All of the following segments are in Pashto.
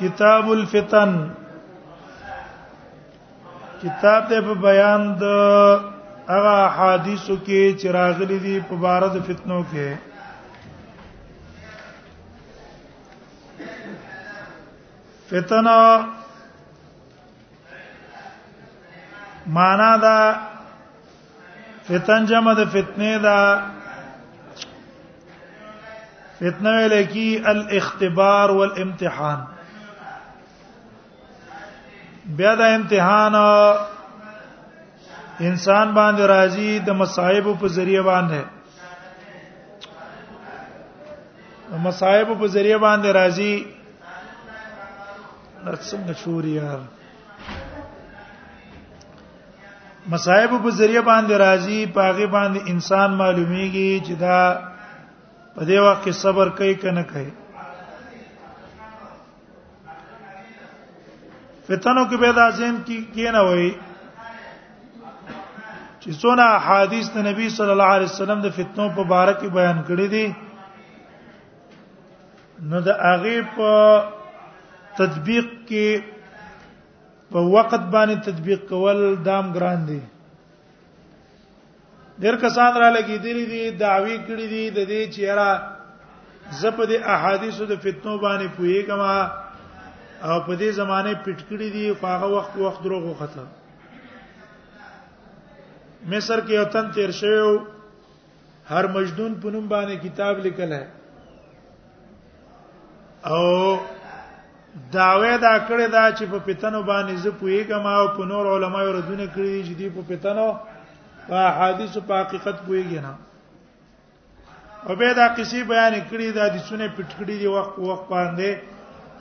کتاب الفتن کتاب ته په بیان د هغه حدیثو کې چې راغلي دي په بار د فتنو کې فتنه معنا دا فتن جمع د فتنه دا فتنه ویل کی الاختبار والامتحان بیا دا امتحان انسان باندې راځي د مصايب په ذریعہ باندې مصايب په ذریعہ باندې راځي څنګه شوري یار مصائب په ذریعہ باندې راځي پاغه باندې انسان معلومیږي چې دا په دې وخت کې صبر کوي کنه کوي فتنو کې پیدا ځین کې کینه وای چې څونه حدیث د نبی صلی الله علیه وسلم د فتنو په اړه کې بیان کړی دي نو د هغه په تطبیق کې په وخت باندې تطبیق کول دام ګران دي ډېر کسان را لګي دي دي دعوی کړی دي د دې چې را زپد احادیثو د فتنو باندې پوي کما او په دې زمانه پټ کړی دي خو هغه وخت وخت دروغ وخته مصر کې یو تن تیر شوی هر مجدون په نوم باندې کتاب لیکل ہے او داوی دا کړی دا چې په پتنو باندې زه پوېږم او په نور علما یې ردونه کړی چې دی په پتنو په حدیث په حقیقت پوېږي نه او به دا قصې بیان کړی دا د سونه پټکړی دی وخت وخت باندې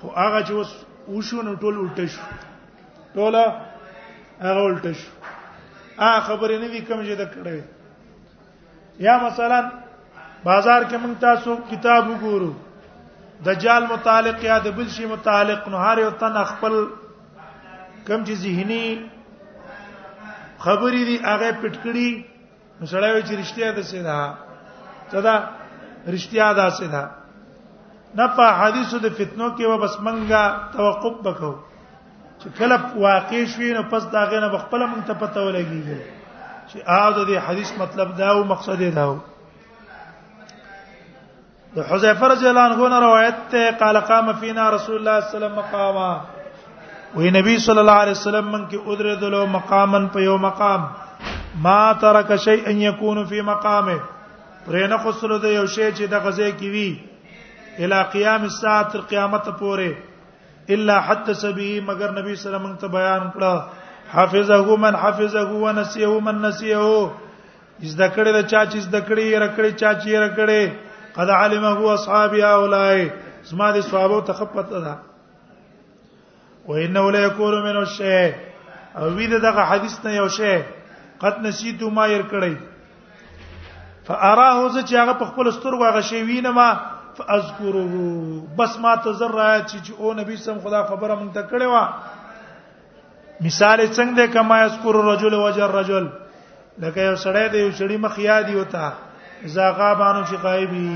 خو هغه چې اوس وشو نو ټول الټه شو ټول هغه الټه شو هغه خبرې نه دي کوم چې دا کړی یا مثلا بازار کې موږ تاسو کتاب وګورو دجال متعلق یا د بل شي متعلق نو هر یو تن خپل کم چې ذهني خبرې دي هغه پټکړي نو سړی وی چې رښتیا ده څه ده صدا رښتیا ده څه ده نه په حدیثو د فتنو کې و بس منګه توقف وکړو چې کله واقع شوی نو پس دا غنه بخپل مونږ ته پته ولګیږي چې اود دې حدیث مطلب دا او مقصد یې دا و د حذیفه رضی الله عنه نه روایت ته قال قام فينا رسول الله صلی الله علیه وسلم مقاما وی نبی صلی الله علیه وسلم من کې ادردلو مقامن په یو مقام ما ترک شیء ان یکون فی مقامه پرې نه خسرو د یو شی چې د غزې کې وی الی قیام الساعه تر قیامت پورې الا حتى سبي مگر نبی صلی الله علیه وسلم ته بیان کړه حافظه من حافظه ونسيه من نسيه از دکړه د چا چې از دکړه یې رکړې چا چې یې رکړې قد علم هو اصحاب اولای زما د صحابه ته خپت ده و انه لا يكون من الشيء او وی دغه حدیث نه یو شی قد نسیت ما ير کړی فاراه ز چې هغه په خپل سترګو هغه شی وینم فاذكره بس ما تزرع چې او نبی سم خدا خبره مونږ ته کړې و مثال څنګه ده کما یذکر الرجل وجه الرجل لکه یو سړی دی یو سړی مخ یادی وتا اذا غابانو چې غایبی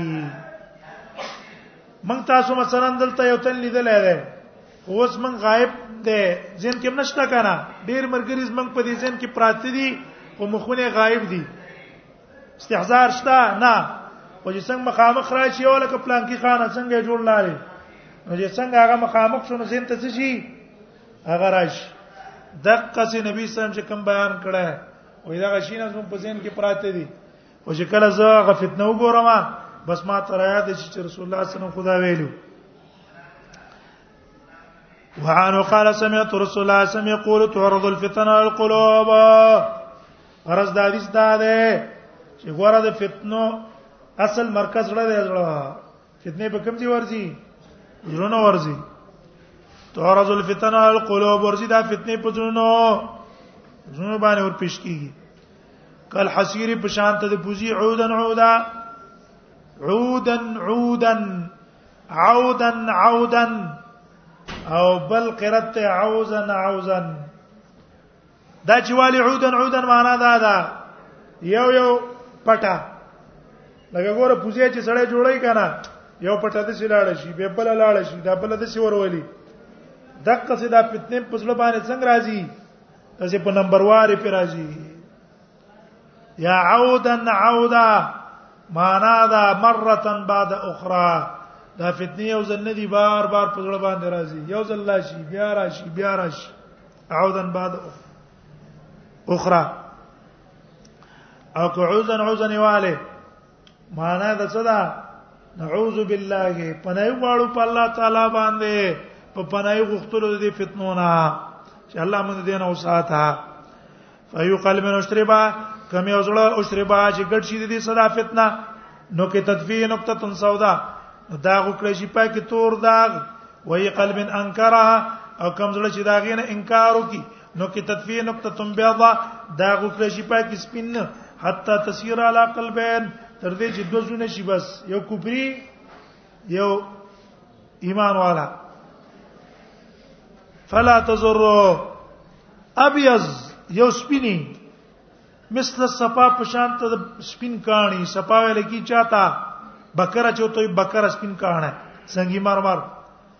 من تاسو مثلا دلته یو تن لیدل دی اوس من غایب ده ځین کې نشته کنه ډیر مرګري زمنګ په دې ځین کې پراته دي او مخونه غایب دي استحزار شته نه او چې څنګه مخامخ راشي او لکه پلان کې خانه څنګه جوړ لاري نو چې څنګه هغه مخامخ شونه زین ته څه شي هغه راشي دقه سي نبی صلی الله علیه وسلم چې کوم بیان کړه او دا غشینه زموږ په ذهن کې پراته دي او چې کله زه غفتنه وګورم بس ما ترایا د چې رسول الله صلی الله علیه وسلم خدا ویلو وعن قال سمعت رسول الله سم يقول تعرض الفتن على القلوب فرض د حدیث دا ده چې غوړه د فتنو اصل مرکز لړ دی زړه فتنه په کوم ځای ورځي زړه ورځي تعرض الفتن على القلوب ورځي دا فتنه په زړه زړه باندې ور پیش کیږي کل حسیر په شان ته د پوزي عودن عودا عودن عودن عودا عودا او بل قرت عوزا عوزا دا چې والی عودا عودا معنا دا ده یو یو پټه لکه ګوره پوزې چې سړی جوړی کنه یو پټه د سلاړ شي به بل لاړ شي دا بل د سی ورولي دغه څه دا فتنه په ځل باندې څنګه راځي تاسو په نمبر واره پر راځي یا عودا عودا معنا دا مره بعد اخرى دا فتنه یو ځل نه دی بار بار په ځړ باندې راځي یو ځل لاشي بیا راشي بیا راشي عودا بعد اخرى او که عوزن عوزن والے معنا د څه ده نعوذ بالله پنای غواړو په الله تعالی باندې په پنای غختلو دي فتنو نه چې الله موږ دین او ساته فیو قلب نشربا کمی ازړه او شربا چې ګډ شي دي صدا فتنه نو کې تدفی نقطه تن سودا دا غکړې شي پکې تور داغ وای قلب انکرها او کمزړه چې داغې نه انکار وکي نو کې تطفیه نقطه تم بیاضا دا غوکړه شي پاک سپین نه حتا تسیر علی قلبین تر دې چې دوه زونه شي بس یو کوپری یو ایمان والا فلا تزر ابيض یو سپینی مثل الصفا په شان ته سپین کانی صفا ویل کی چاته بکره چوتوي بکره سپین کانه سنگي مرمر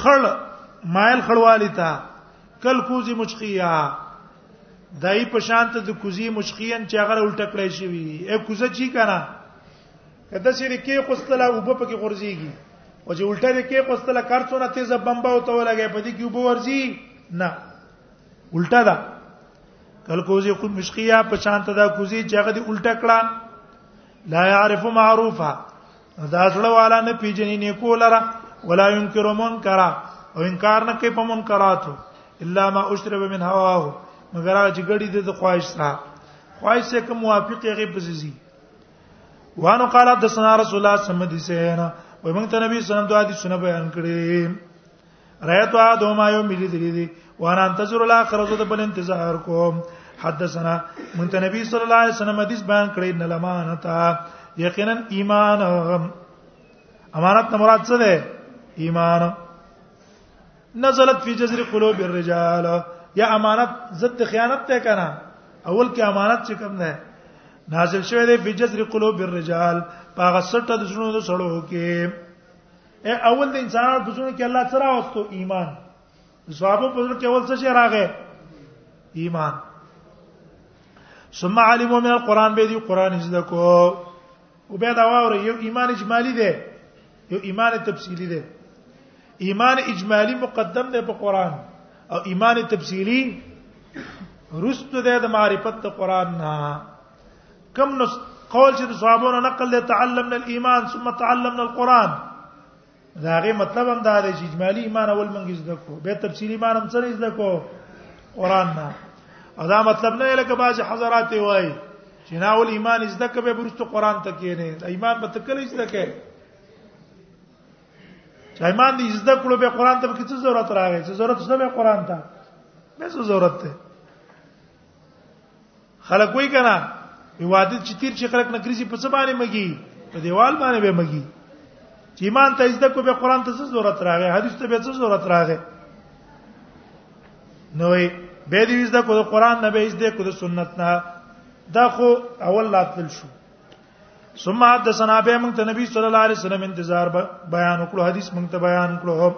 خړ مایل خړوالی تا کل کوزی مچقیا دای په شانت د کوزی مچقین چې هغه الټه کړی شي وي اے کوزه چی کنه کدا چې کې قستله او په کې غورځيږي او چې الټه دې کې قستله کارڅونه تیزه بمبا او ته ولګي په دې کې وبو ورځي نه الټه ده کل کوزی خو مشقیا په شانت دا کوزی چې هغه دې الټه کړه لا يعرف معروفه دا زړه والا نه پیژنې نه کولره ولا ينکر منکر او انکار نه کوي په منکراتو الا ما اشرب من هواه مگر هغه چې ګړي د خواهش سره خواهش سره کوم موافق هغه بزيزي وانه قال حدثنا رسول الله صلی الله علیه وسلم و موږ ته نبی صلی الله علیه وسلم دوه حدیثونه بیان کړي رایت عادو ما یو ملي دي دي وانا انتظر الاخر زه د بل انتظار کوم حدثنا منت نبی صلی الله علیه وسلم حدیث بیان کړی ان الامانه یقینا ایمان امانت نه مراد څه ده ایمان نزلت فی جذر قلوب الرجال یا امانت ضد خیانت ته کنه اول کې امانت چې کوم ده نازل شوی دی فی جذر قلوب الرجال پاغه سټه د شنو د سړو کې اے اول د انسانانو په ژوند کې الله سره واستو ایمان صحابه په ژوند کې اول څه شي راغې ایمان ثم علموا من القران به دي قران زده کو او به دا وره یو ایمان اجمالی دی یو ایمان تفصیلی دی ایمان اجمالی مقدم دی په قران او ایمان تفصیلی رست دی د معرفت قران نه کوم نو قول چې د صحابونو نقل له تعلمنا الايمان ثم تعلمنا القران دا غي مطلب هم دا دی چې اجمالی ایمان اول منګ زده کو به تفصیلی ایمان هم سره زده کو قران نه ادا مطلب نه لکه باز حضرات وای چې نه اول ایمان زده کوي برسته قران ته کینې ایمان به تکل زده کوي چې ایمان دې زده کړو به قران ته څه ضرورت راغی څه ضرورت شته به قران ته به څه ضرورت ده خلک وای کنه واده چې تیر چې خلک نکریزي په څه باندې مګي په دیوال باندې به مګي چې ایمان ته زده کو به قران ته څه ضرورت راغی حدیث ته به څه ضرورت راغی نوې به دې زده کو قران نه به زده کو سنت نه دا خو اول لاتل شو ثم حدثنا به موږ ته نبی صلی الله علیه وسلم انتظار بیان وکړو حدیث موږ ته بیان کړو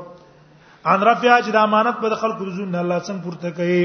ان رفع چې د امانت په خلکو رزون الله څنګه پورته کوي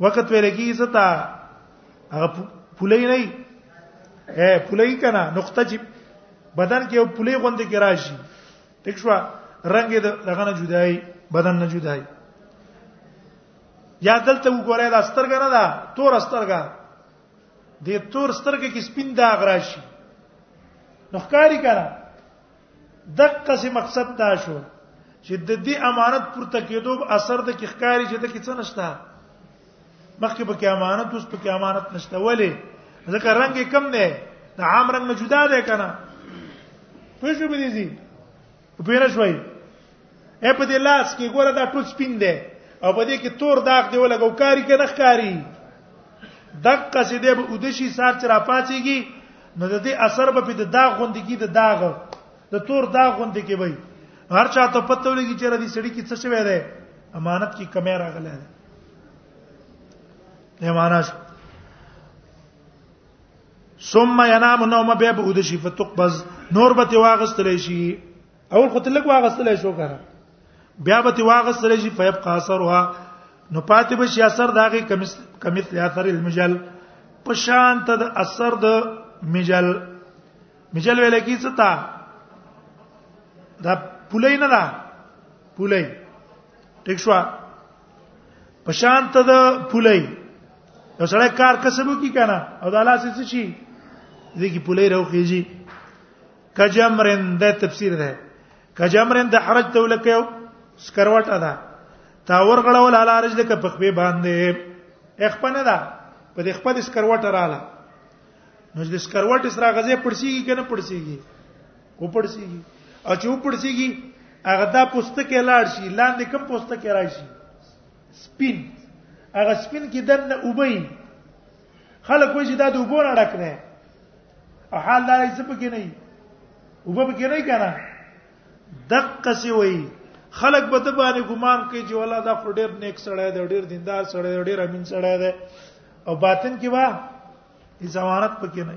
وخت ویل کیږي ستا هغه پولې نه اے پولې کنا نقطه چې بدن کې یو پولې غوندې کې راشي ټیک شو رنگ دغه نه جدای بدن نه جدای یا دلته وګورئ دا سترګه نه ده تور سترګه د تور سترګه کې سپین داغ راشي نو ښکاری کړه دغه څه مقصد دا شو چې د دې امانت پر تکیدو اثر د کښکاری چې د کې څه نشته مخکې په کې امانت اوس په کې امانت نشته ولې ځکه رنگ کم نه د عام رنگ نه جدا دی کنه پوه شو به دي زی په پیره شوي اے په دې لاس کې ګوره دا ټول سپین دی او په دې کې تور داغ دی ولګو کاری کې نه ښکاری دقه سي دی به ودشي سات چې را پاتېږي نو د دې اثر به په د داغ غوندې کې د داغ د تور داغ غوندې کې وي هر چا ته پته ولګي چې را دي سړی کې څه شوی دی امانت کې کمی راغلی دی نه معنا شو ثم ينام نوم به بودشي فتقبض نور به واغستل شي اول خو تلک واغستل شو کنه بیا به تی واغستل شي فیب قاصرها نو پاتې به شي اثر داغه کمس کمثل اثر المجل په شان ته د اثر د مجل مجل ویل کی څه تا دا پولې نه دا پولې ټیک شو په شان ته د پولې یو سره کار کسب کی کنه او د الله څه شي دې کی پولې راوخیږي کجمرن د تفسیر ده کجمرن د حرج ته ولکه سکروټ ادا تا ورغړول علی رجل ک په خپې باندې اخپنه ده په دې خپل سکروټ رااله نو د سکروټ سره غزه پړسیږي کنه پړسیږي او پړسیږي او چې و پړسیږي هغه دا پوستکه لاړ شي لاندې کم پوستکه راشي سپین هغه سپین کې دنه وبې خلک وایي چې دا د وګور اړک نه او حال دا یې څه پکې نه وي وګور پکې نه کنا دقه سی وایي خلک به د باندې ګمان کوي چې ولا دا خو ډېر نیک سړی دی ډېر دیندار سړی دی ډېر امین سړی دی او باطن کې وا ځوانت پکې نه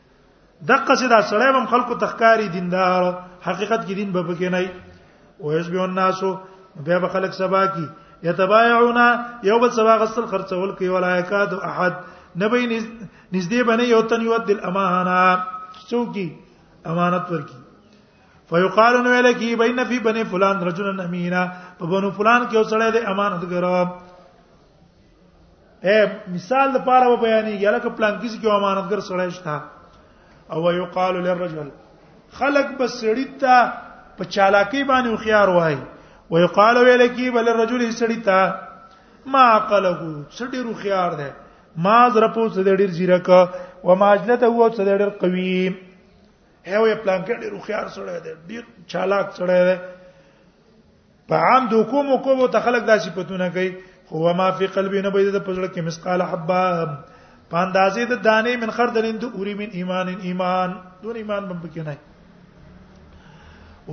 دغه څه دا سړی هم خلکو تخکاری دیندار حقیقت کې دین به پکې نه وي او حزب الناس بیا به خلک سبا کی یتبایعون یو بل سبا غسل خرڅول کوي ولا یکاد احد نبی نږدې باندې یو تن یو دل امانه څوکي امانت ورکی فیقال نو ویل کی بین فی بنی فلان رجل امینا په بنو فلان کې اوسړی د امانتګر اے مثال د پاره و بیانې یلکه پلان کیږي کې امانتګر سره شته او یقال للرجل خلق بسړی ته په چالاکی باندې خيار وای او یقال ویل کی بل الرجل سړی ته ما عقله سړی رو خيار ده ما زرپو څه ډیر زیرک او ما اجلته هو څه ډیر قوی هو یې پلان کې ډیر خيار سره ده ډیر چالاک سره ده په عام د حکومت کوو ته خلق دا صفاتونه کوي هو ما فی قلبی نه بيد د پزړه کې مسقال حبا په اندازې د دانې من خردلین د اوری من ایمان ایمان دون ایمان بم پکې نه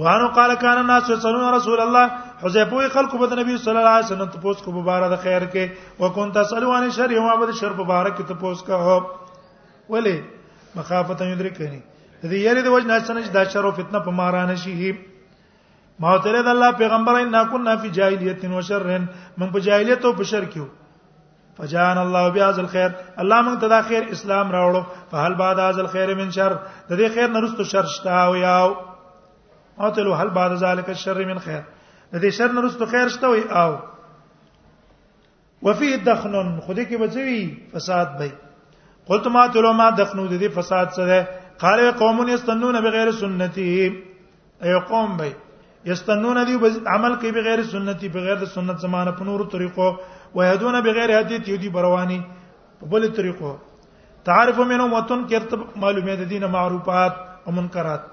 وانه قال کان الناس يسالون رسول الله حذيفه خلق بد نبی صلی الله علیه وسلم ته پوس کو مبارک د خیر کې وکون تسالو عن شر یوم ابد شر مبارک ته پوس کا هو ولی مخافت یدرکنی د دې یری د وجه نه چې دا شر او فتنه په مارانه شي ما ترې د الله پیغمبر ان كنا فی جاهلیت و شر من په جاهلیت او په شر کې فجان الله بهذا الخير الله موږ ته دا خیر اسلام راوړو فهل بعد هذا الخير من شر د دې خیر نرستو شر شته او یاو او ته له هل بعد ذلك الشر من خیر د دې شر نرستو خیر شته او یاو وفيه دخن خو دې کې بچوي فساد به قلت ما تلو ما دخنو دې فساد څه ده قال قومون یستنون بغیر سنتي اي قوم به یستنون دی عمل کوي بغیر سنتي بغیر د سنت زمانه په نورو طریقو ويهدون بغیر هدي تی دی برواني په بل طریقو تعرف منهم وتن کرت معلومه د دین معروفات او منکرات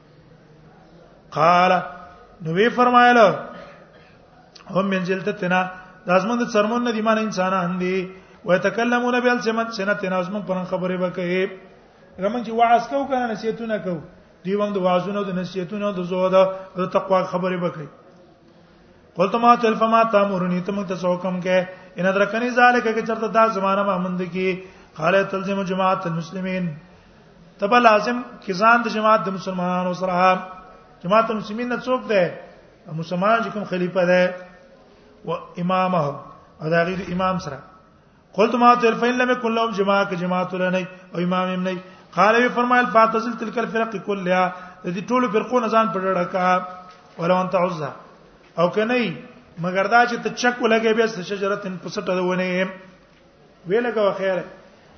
قال نو وی فرمایله هم من جلتتنا لازم د سرمون نه دی مان انسانان دي ويتكلمون بالسمت سنت لازم پر خبره وکړي غمن چې واعظ کو کنه نصیحتونه کو دی وند واعظونه د نصیحتونه د زوده د تقوا خبره وکړي قلت ما تل فما تامرني تم ته سو کم کې ان درکني ذالک کې چرته دا زمانہ ما مند کې قال تلزم جماعت المسلمین تبه لازم کې ځان د جماعت د مسلمانانو سره جماعت المسلمین نه څوک دی مسلمان چې کوم خلیفہ دی و امامه او دا غي امام سره قلت ما تل فین لم یکن لهم جماعه کې جماعت لنی او امام هم نه قال وی فرمایل فاتزل تلک الفرق كلها د دې ټولو فرقو نه ځان پړړه کا ولو انت عزها او کني مګر دا چې ته چک ولګې به شجرتن پسټه ونه ویل کا خیر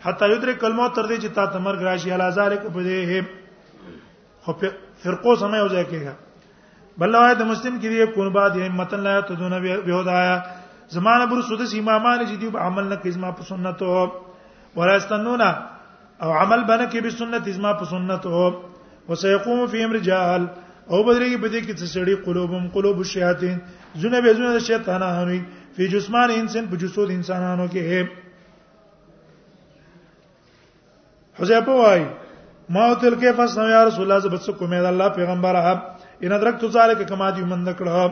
حتا یدرک کلمه تر دې چې تا ته مرګ راشي الا ذالک په دې خو فرقو سمه یو ځای کېږي بل روایت مسلم کې دی کون بعد همت لا تدون به هدایا زمانه بر سودس امامان چې دی عمل نه کزما په سنتو ولا استنونا او عمل بنه کې به سنت ازما په سنت او وسيقوم في امر جهل او بدرېږي په دې کې چې سړي قلوبهم قلوب الشياطين زونه به زونه شیطانانو په جسمان انسان په جسود انسانانو کې هي حذیفه وايي ما تل کې فسنو یا رسول الله زبڅ کومه الله پیغمبره ان درک تو ذالک کما دی من نکړه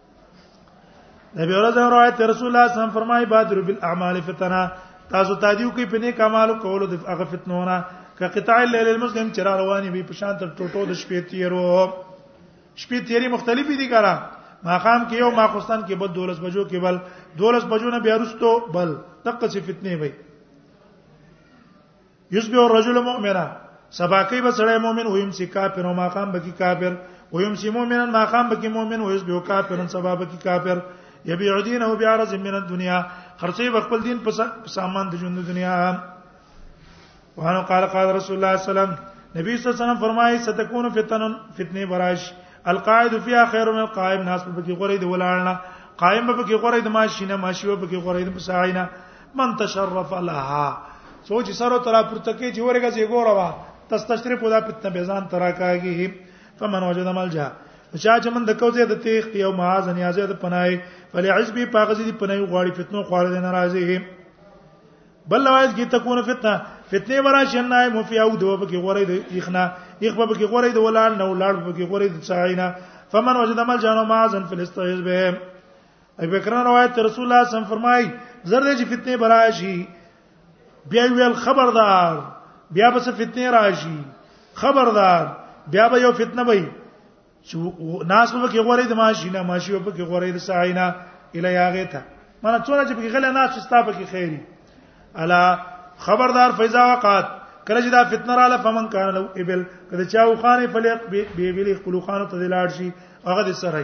نبی ورځ روایت رسول الله صلی الله علیه وسلم فرمایي بادر بالاعمال فتنه تاسو تادیو کې په نیک اعمالو کولو د هغه فتنونه ک قطاع الليل المسلم چې را رواني وي په شان تر ټوټو د شپې تیرو شپې تیری مختلفې دي ګره ماقام کې یو ماخستان کې بل دولس بجو کې بل دولس بجو نه بیا رستو بل دغه څه فتنه وي یسبه الرجل مؤمنا سبا کوي به سړی مؤمن و يم سي کافر او ما قام بکی کافر و يم سي مؤمنا ما قام بکی مؤمن و یسبه کافرن سبا بکی کافر یبيع دینه بعرض من الدنيا خرڅي خپل دین په سامان د ژوند دنیا وانه قال قال رسول الله صلی الله علیه وسلم نبی صلی الله علیه وسلم فرمایي ستكون فتن فتنه براش القائد فيها خير من القائم ناس په کې غوري دی ولالنا قائم په کې غوري د ماشینه ماشیو په کې غوري د ساعینا من تشرف لها سوچ سره ترا پورته کې چې ورګه چې ګوره وا تستشرف ودا پتن به ځان ترا کاږي فمن وجد ملجا چا چې من د کوزه د تیخ یو معاذ نیازه د پنای فلی عزبی پاغزی د پنای غواړي فتنو خواړه د ناراضي بل روایت کې تكون فتنه فتنه ورا شنه مفیا او دوه په کې غوړې د یخنا یخ په کې غوړې د ولال نو لاړ په کې غوړې د ساینا فمن وجد مل جانو ما زن فلسطیز به ابي بکر روایت رسول الله صم فرمای زر دې فتنه براشي بیا ویل خبردار بیا به فتنه راشي خبردار بیا به یو فتنه وي چې ناس په کې غوړې د ماشي نه ماشي په کې غوړې د ساینا الی هغه ته مانه څونه چې په کې غلې ناس ستا په کې خیری الا خبردار فیضا وقات کله چې دا فتنه رااله فمن کان لو ابل کله چا وخانه فلیق بی بی خپل خانه ته لاړ شي هغه د سره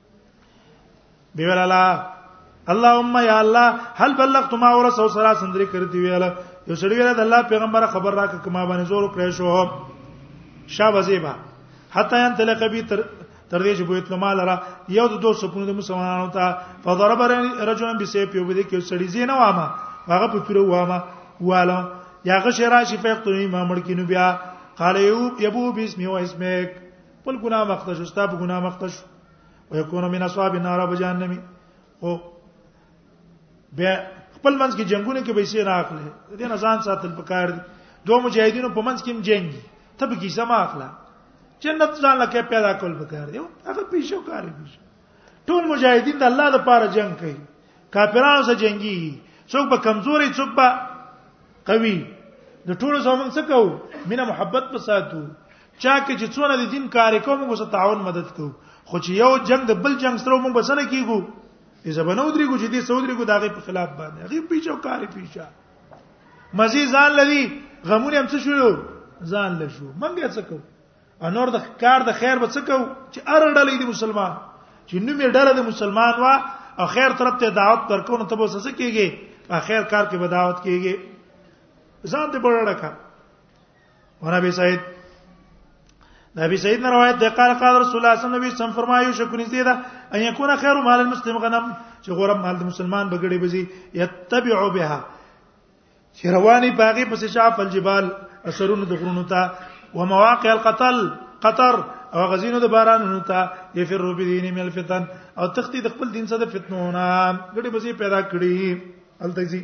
دی ویل الله اللهم یا الله هل بلغت ما ورسو سرا سندري کړی دی ویل یو سړی ویل د الله پیغمبر خبر راک کما باندې زور کړی شو شاه وزیبا حتا ان تلقی بی تر تر دې چې بویت لمال را یو د دوه سپونو د مسلمانانو ته فضرب رجلا بسيف یو بده کې سړی زینه وامه هغه په تور وامه واله یا غشرا شفیق تو امام مړکینو بیا قال یوب یبو بسم و اسمک خپل ګناه مخته شو ستا په ګناه مخته شو ويكون من اصحاب النار بجهنم او بیا خپل منځ کې جنگونه کې پیسې نه اخلي دې نه ځان ساتل پکار دي دوه مجاهدینو په منځ کې هم جنگي ته به کیسه ما اخلا جنت ځان لکه پیدا کول پکار دی هغه پیشو کار دی ټول مجاهدین د الله لپاره جنگ کوي کافرانو سره جنگي څوک به کمزوري څوک به قوي د ټولو زمونږ څخه کو مینه محبت په ساتو چا کې چې څونه د دین کار کوو موږ سره تعاون مدد کوو خو چې یو جنگ د بل جنگ سره موږ بسنه کیګو دې زبنه ودري کو چې دې سودري کو داغه په خلاف باندې هغه پیچو کار پیچا مزي ځان لدی غمونه هم څه شو ځان له شو منګه څه کو انور د کار د خیر به څه کو چې ار ډلې دي مسلمان چې نومې ډله د مسلمان وا او خیر طرف ته دعوت ورکو نو ته به څه کیږي اخر کار کې بداوت کیږي ځان دې بڑا ډکا ورابي سعید نبی سید نه روایت ده قال قال رسول الله صلی الله علیه وسلم فرمایو شکو نږدې ده ان یکون خیر مال المسلم غنم چې غوړه مال د مسلمان بغړي بزي یتبع بها چې رواني باغی پس شاف الجبال اثرون د غرونو ته ومواقع القتل قطر او غزینو د بارانونو ته یفر بدین من الفتن او تختی د خپل دین سره فتنونه غړي بزي پیدا کړی التزی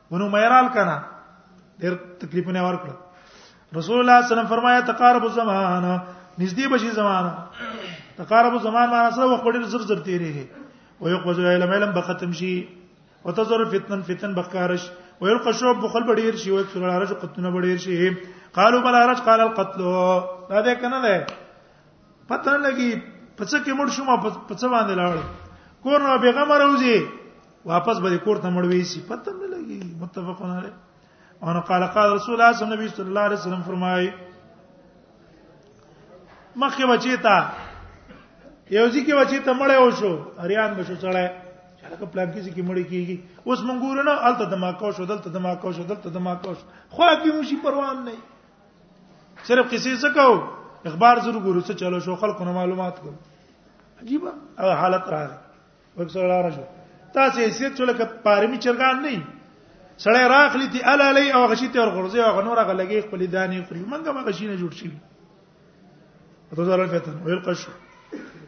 ونو مېرال کنه ډېر تکلیفونه ورکړ رسول الله صلی الله علیه وسلم فرمایا تقارب الزمان نږدې بشي زمان تقارب الزمان معنا سره وخت ډېر زر زر تیریږي او یو قوز علم علم به ختم شي وتزر فتن فتن بخارش ويلقى الشعب بخل بډیر شي او سره راځي قتلونه بډیر شي قالوا بل عرج قال القتل دا دې کنه ده پته لګي پڅ کې مړ شوم پڅ باندې لاړ کور نو بیغمه راوځي واپس به کور ته مړوي سي پته نه لګي متفقون علی ان قال قال رسول الله صلی الله علیه وسلم الله علیه وسلم فرمای مخه بچی تا یو ځکه بچی ته مړ او شو اریان بشو چړای چلکه پلان کې ځکه مړ کیږي اوس مونږ ګورو نه الته دماکو شو دلته دماکو شو دلته دماکو شو خو به مو شي پروان نه صرف کسی څه کو اخبار زرو ګورو څه چلو شو خلکو معلومات کو عجیب حالت راغی وکړه لار شو تاسو یې سیت چول ک پارمی چرګان نه سړی راخلی تی الا لای او غشی ته ورغورځي او غنور غلګي خپل دانې خوري منګه ما غشی نه جوړ شي ته زره فتن ویل قشو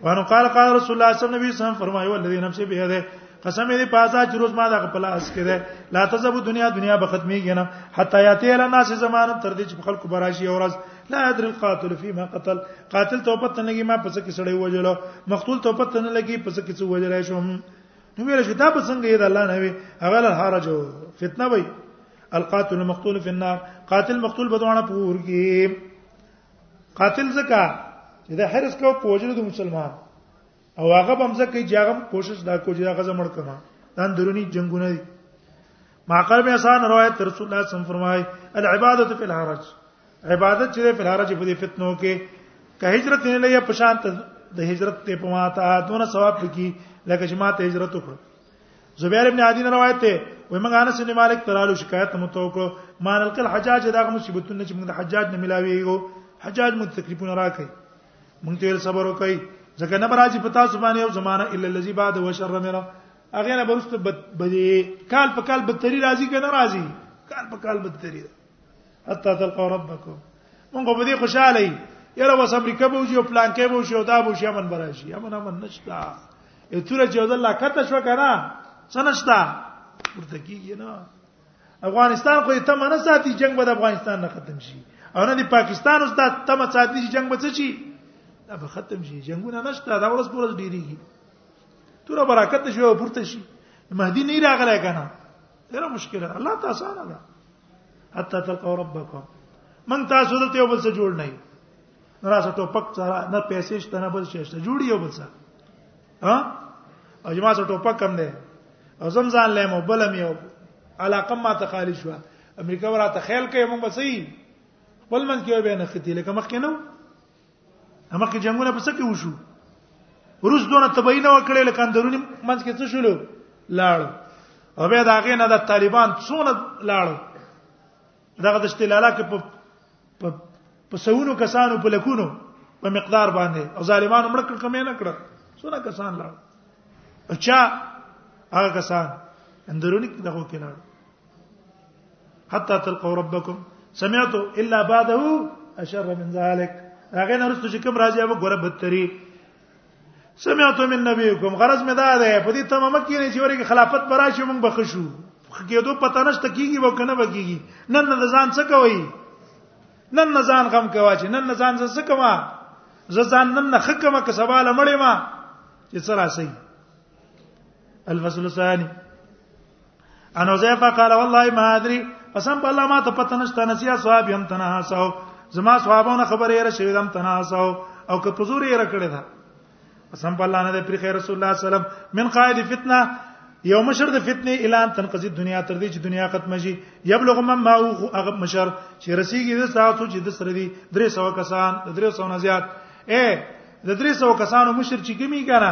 وانه قال قال رسول الله صلی الله علیه وسلم فرمایو الذي نفسه به ده قسم دې پازا چې روز ما دا خپل اس کې ده لا تزب دنیا دنیا به ختميږي نه حتا یاتی له ناس زمانه تر دې چې خلکو براشي اورز لا ادري القاتل فيما قتل قاتل ته پته نه لګي ما پس کې سړی وجل مقتول ته پته نه لګي پس کې څو وجل شوم نو ویل شو دا په څنګه یې د الله نه وي هغه له حرج فتنه وي القاتل المقتول في النار قاتل مقتول بدوانه پور کې قاتل زکا چې د حرس کو پوجل د مسلمان او هغه بم زکه چې هغه کوشش دا کو چې هغه زمړ کما دا درونی جنگونه دي معقل به آسان روایت رسول الله صم فرمای العباده فی الحرج عبادت چې په الحرج په دې فتنو کې که هجرت نه لیا پشان ته د هجرت ته په ماته دونه ثواب پکې لکه چې ماته هجرت وکړ زبیر ابن عادی نه روایت ته وای موږ انس بن مالک ترالو شکایت مو توکو مان القل حجاج دا مصیبتونه چې موږ د حجاج نه ملاویږو حجاج مو تکلیفونه راکړي مونږ ته صبر وکړي ځکه نه راځي په تاسو باندې یو زمانہ الا الذي بعد وشر مره هغه نه برست بدی کال په کال بدتري راځي کنه راځي کال په کال بدتري حتا تلقوا ربکم مونږ په دې خوشاله یو یره وس امریکا به وشي او پلان کې به وشي او دا به وشي امن براشي امن امن نشتا اتره چې الله کته شو کنه څه نشتا ورته کیږي نه افغانستان خو ته منه ساتي جنگ به د افغانستان نه ختم شي او نه د پاکستان اوس دا تمه ساتي چې جنگ به څه شي دا به ختم شي جنگونه نشته دا ورځ پر ورځ ډیریږي تور برکت شو پورته شي مهدی نه راغلی کنه ډیره مشکله ده الله تاسو نه ده حتا تلقوا ربکم من تاسو ته یو بل څه جوړ نه نه راځه ټوپک سره نه پیسې شته نه بل شي شته جوړ یو بل څه ها او جما څه ټوپک کم دی او زم ځان لمو بل مې یو علاقه ما ته خالی شو امریکا وراته خیال کوي مونږ بسې خپل من کې به نه ختي لکه مخ کې نو اما کې جنگونه پس کې وشو روس دونه تبعین وکړي لکه اندرونی منځ کې څه شول لاړ او به دا غې نه د طالبان څونه لاړ دغه د استلاله کې په په سونو کسانو په لکونو په مقدار باندې او ظالمانو مړ کړ کمې نه کړ سونه کسان لاړ اچھا هغه کسان اندرونی دغه کې لاړ حتا تلقوا ربکم سمعت الا بعده اشر من ذلك هغه نرسته چې کوم راځي هغه ګوره بدتري سمعت من نبیکم غرض مې دا ده په دې تمامه کې نه چې ورګه خلافت براشي موږ بخښو کېدو پته نشته کیږي و کنه وکیږي نن نه ځان څه کوي نن نه ځان غم کوا چې نن نه ځان څه کما زه ځان نن نه خکمه که سبا لمړې ما چې سره سي الفصل الثاني ان حذیفه قال والله ما ادري قسم په الله ما ته پته نشته نسیا صاحب هم تنها سو زما صحابونه خبره را شوی دم تنها سو او که پزور یې را کړی دا قسم په الله نه پر خیر رسول الله صلی الله علیه وسلم من قائد فتنه یو مشر د فتنه اعلان تنقضی دنیا تر دې چې دنیا ختم شي یبلغ من ما هو هغه مشر چې رسیږي د ساتو چې د سره دي 300 کسان د 300 نه زیات اے د 300 کسانو مشر چې کمی کنه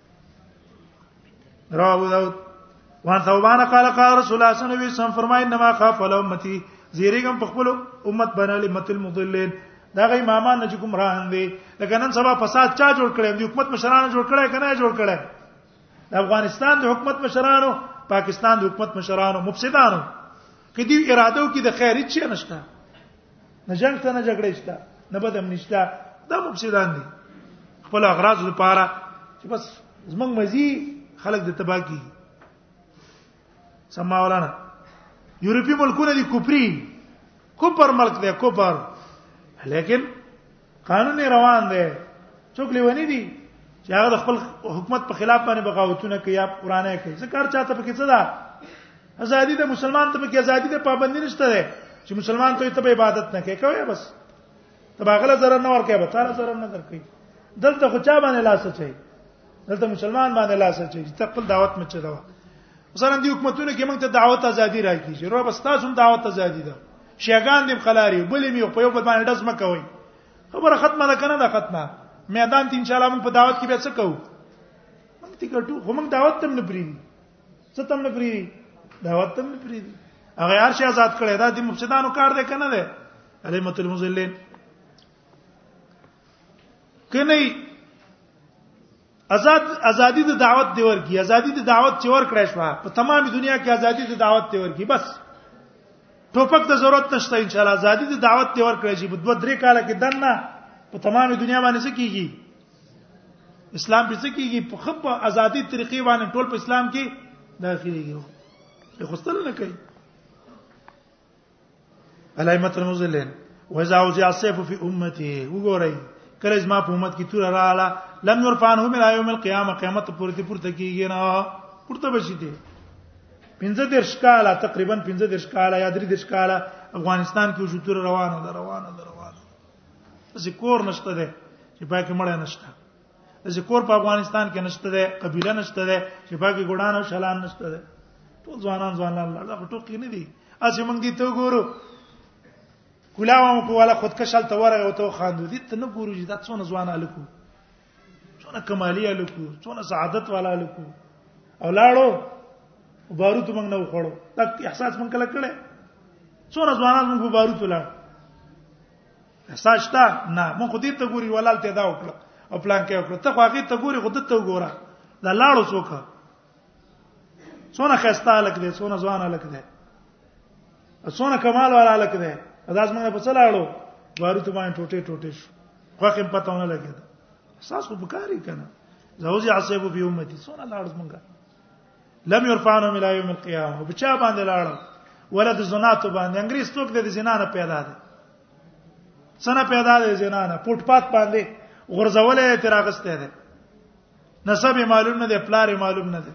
رواه داود وان ثوبان قال قال رسول الله صلی الله علیه وسلم فرمایي انما خاف على امتي زیریګم په خپل امت باندې امت المضلین دا غي امامان نه کوم راهن دي لکه نن سبا فساد چا جوړ کړي دی حکومت مشرانو جوړ کړي کنه جوړ کړي افغانستان د حکومت مشرانو پاکستان د حکومت مشرانو مفسدانو کدی اراده وکي د خیر هیڅ نشته نه جنگ ته نه جګړه شته نه بدم نشته دا مفسدان دي خپل اغراض لپاره چې بس زمنګ مزي خلک د تباہ کی سما ورانا یورپی ملکونه دي کوپری کوپر ملک دی کوپر لیکن قانون روان دی څوک لیونی دي چې هغه د خپل حکومت په خلاف باندې بغاوتونه کوي یا قرانه کوي ځکه هر چاته پکې څه ده ازادي د مسلمان ته پکې ازادي د پابندی نشته ده چې مسلمان ته ته عبادت نه کوي کوي بس تباغله zarar نه ورکه به تعالی zarar نه درکې دلته خو چا باندې لاس چي دلته مسلمان باندې لاس چي چې خپل دعوت مچ دا مثلا دی حکومتونه کې موږ ته دعوت ازادي راکړي چې رب تاسو هم دعوت ازادي ده شیګان دې خلاري بلې مې په یو بل باندې دز مکوي خبره ختمه ده کنه ده ختمه میدان ته ان شاء الله موږ په دعوت کې به څه کوو موږ ته ګټو خو موږ دعوت تم نه پریدي څه تم نه پریدي دعوت تم نه پریدي هغه هر شي آزاد کړي دا د مفسدانو کار دی کنه ده علامه المذلین کني آزاد ازادي د دعوت دی ورکی ازادي د دعوت چې ورکړې شو په تمام دنیا کې ازادي د دعوت دی ورکی بس ټوپک ته ضرورت نشته ان شاء الله ازادي د دعوت دی ورکړې شي په دوه درې کال کې دنه په تمام دنیا باندې څه کیږي اسلام به څه کیږي په خپ ازادي طریقې باندې ټول په اسلام کې داخليږي خو ستل نه کوي علای متن مزلین وزا او زیا سیف فی امتی وګورئ کله زما په امت کې تور رااله لم يرفعن هم الى يوم القيامه قیامت پورته پورته کیږي نه پورته بشي دي پنځه درش کاله تقریبا پنځه درش کاله یا درې درش کاله افغانستان کې وشو تور روانه ده روانه ده روانه ځکه کور نشته ده چې پای کې مړ نشته چې کور په افغانستان کې نشته ده قبيله نشته ده چې باقي ګډان او شلان نشته ده ټول ځوانان ځوانان الله دا ټول کې نه دي اسی موږ دي ته ګورو کلاوم په والا خود کشل ته ورغه او ته خاندو دي ته نه ګورو چې دا څونه ځوان الکو څونه کمالي الکو څونه سعادت والا الکو او لاړو بارو ته موږ نه وخړو دا احساس موږ کله کړه څونه ځوانان موږ بارو ته لاړو احساس شته نه مونږ خو دې ته ګوري ولال ته دا وکړه او پلان کې وکړه ته خو هغه ته ګوري خو دته وګوره دا لاړو څوک څونه خسته لک دې څونه ځوان لک دې څونه کمال والا لک دې دا زمونږ په څه لاړو بارو ته باندې ټوټه ټوټه شو خو هم پته ونه لګید احساس خو بکاری کنه زوجي عصبو به امتی څونه لاړو زمونږه لم يرفعن من يوم القيامه بچا باندې لاړم ولد زناتو باندې انګريز څوک د زنا نه پیدا دي څنګه پیدا دي زنا نه پټ پات باندې غرزولې تراغسته ده نسب معلوم نه ده پلار معلوم نه ده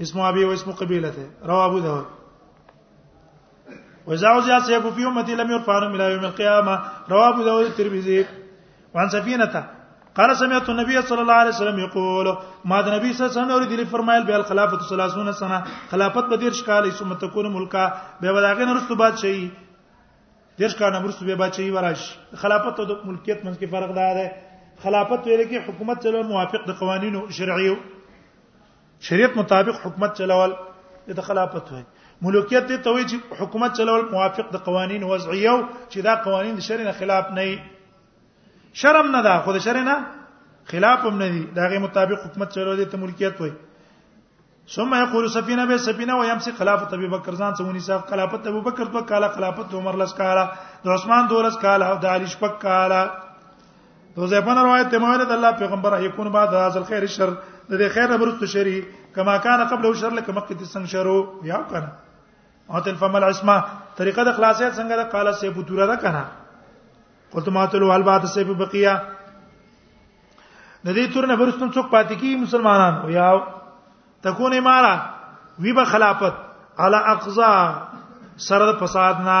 اسمه ابي او اسمه قبيله ده رواه ابو داود وزاو زیاد سے ابو فیو متی لم یرفان من یوم القیامه رواه ابو داود ترمذی وان سفینه قال سمعت النبي صلى الله عليه وسلم يقول ما د نبی صلی الله علیه وسلم اوریدلی فرمایل بیا الخلافه 30 سنه خلافت به دیر شکال ثم تكون ملکا به وداغه نرستو باد شي دیر شکال نرستو به باد شي وراش خلافت او ملکیت منځ کې فرق ده خلافت ویل کې حکومت سره موافق د قوانینو شرعیو شریعت مطابق حکومت چلول د خلافت وي ملوکیت ته وایي چې حکومت چلول موافق د قوانین وضعیه او چې دا قوانین د شرع نه خلاف نه وي شرم نه ده خو د شرع نه خلاف هم نه دي دا غي مطابق حکومت چلول ته ملکیت وایي ثم يقول سفينه به سفينه ويمسك خلافه ابي بکر ځان څونی صاحب خلافت ابو بکر دوه کاله خلافت عمر لس کاله د عثمان دولس کاله او د علي شپږ کاله تو زیفن روایت ته موارد الله پیغمبر یکون بعد هاذ الخير الشر د دې خیر نه برست شری کما کان قبل شر لکه مکه د څنګه شرو یا کنه او تل فمل اسما طریقه د خلاصیت څنګه د قال سه بوتوره ده کنه قلت ما تلو هل بعد سه بقیا د دې تور نه برست څوک پاتې کی مسلمانان او یا تكون اماره وی به خلافت على اقصا سره د فساد نه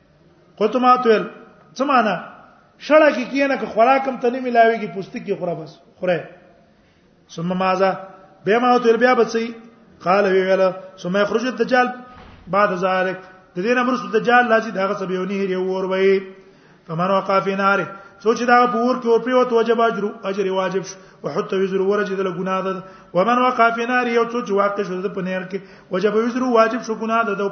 قطمات ویل څه معنا شړه کې کینه که خوراکم ته نه ملاويږي پوستکی خوره بس خوره ثم ماذا به ما تر بیا بچي قال وی ویل ثم يخرج الدجال بعد ذلك د دې نه مرسته دجال لازم دغه سبه یو نهر یو ور وای فمن وقع في نار سوچ دا پور کې ورپی وته وجب اجر اجر واجب شو وحته وزر ورجه د ګناه ده ومن وقع في نار یو څوچ واقع شو د پنیر کې وجب وزر واجب شو ګناه ده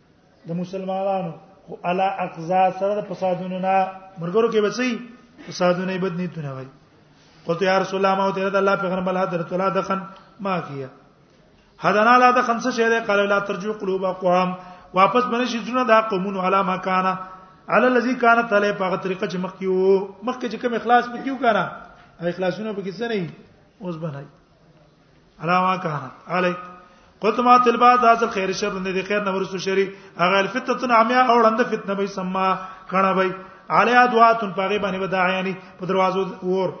د مسلمانانو خو الا اقزا سره د فسادونو نه مرګرو کې بچي فسادونه بد نه تونه وای قلت یا رسول الله ما ته د الله پیغمبر الله درته لا دخن ما فيه حدنا لا دخن څه شه ده قال لا ترجو قلوب اقوام واپس باندې شي زونه دا قومونو علا مکانه علی الذی کانت علی په طریقه چې مخکیو مخکې چې کوم اخلاص پکیو کنه اخلاصونه پکې څه نه اوس بنای علاوه کان علی قلت ما تل بعد ذات الخير شر نه دي خیر نه ورسو شری هغه الفتنه عمیا او لند فتنه به سما کڼه به علی ادوات پاغه باندې وداعیانی په دروازو ور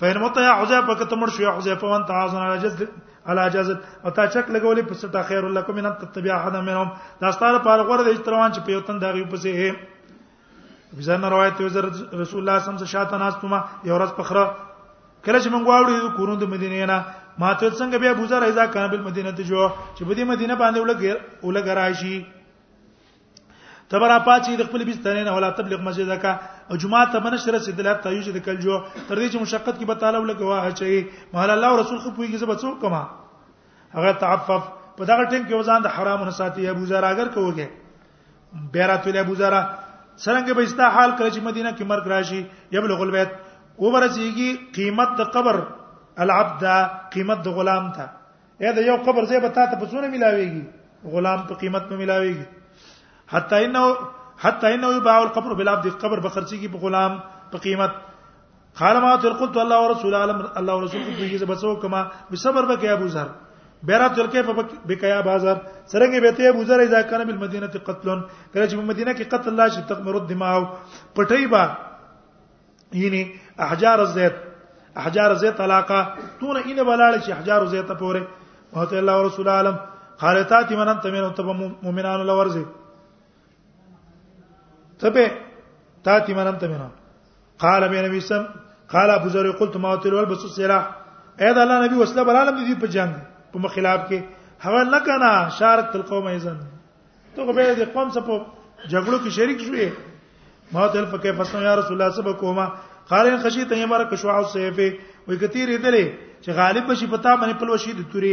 فین مت یا حذیفه کته مر شو یا حذیفه وان تعاذن علی جز علی جز او تا چک لګولې په سټه خیر لکم من تتبع احد منهم دا ستاره پاره غره د اجتروان چې په یو تن دغه پسې ځنه روایت یو زر رسول الله صلی الله علیه وسلم شاته ناستما یو ورځ پخره کله چې موږ واوړو کورون د مدینې نه ما ته څنګه بیا ابو ذر ایزا کان بل مدینه ته جو چې په دې مدینه باندې ولګ ولګ راشي تبرا پاتې د خپل بسترین ولا تبلیغ مسجد کا او جمعه ته بنشر رسیدل ته یو چې د کل جو تر دې چې مشقت کې به تعالی ولګوا اچي مهال الله او رسول خو پویږي زب څوک کما هغه تعفف په دغه ټیم کې وزن د حرامو نه ساتي ابو ذر اگر کوګه بیرات ویل ابو ذر څنګه به استا حال کړی چې مدینه کې مرګ راشي یبلغ البیت وبرسیږي قیمت د قبر العبد قیمت د غلام ته اې دا یو قبر زې به تاسو په څونه ملاويږي غلام په قیمت نه ملاويږي حتی انه حتی انه یباع القبر بالعبد قبر بخرچی کی په غلام په قیمت قال ما تر قلت الله ورسول عالم الله ورسول قلت یزه بسو کما بصبر بک ابو ذر بیرا تل کیف بک یا بازار سرنګ به ته ابو ذر اذا کان بالمدینه قتل کله چې په مدینه کې قتل لا شي تقمر الدماء پټي با یعنی احجار الزيت احجار الزيت علاقه تون ان بلاله چې احجار الزيت پوره وته الله ورسول عالم خالتات من انت من تب مؤمنان لورزه تبه تاتي منم تمنا قال بين نبي سم قال ابو ذر قلت ما تل والبس السلاح اې دا الله نبی وسله بلالم دي په جنگ په مخالف کې هغه نه کنا شارک تل قوم ایزن ته خو به دې قوم سپو جګړو کې شریک شوې ما تل پکې فسم یا رسول الله سبا کوما قال ان خشیت ان یمر کشوا السیف وي کثیر دلې چې غالب بشي پتا باندې پلوشي د توري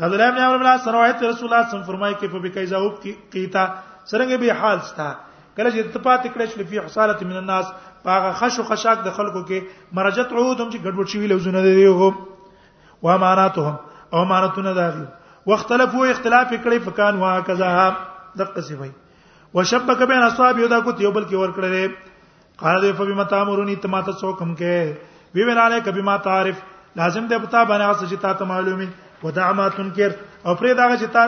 حضرت ابن عمرو بن عاص روایت رسول الله صم فرمایي کې په بکای زاوب کې قیتا سرنګ به حال ستا کله چې تپات کړې شل په حصاله من الناس هغه خش او خشاک د خلکو کې مرجت عودم چې ګډوډ شوی لوزونه دی هو و اماناتهم او امانتونه داغي واختلفوا اختلاف کړي فکان وا کذا دقه سی وای وشبک بین اصحاب یو دا کو یو بل کې ور کړل قال دی فبما تامرونی تما ته څوکم کې وی ویل علی کبه ما تعرف لازم دی پتا باندې اس چې تا ته معلومي ودع ما تنکر او پرې دا چې تا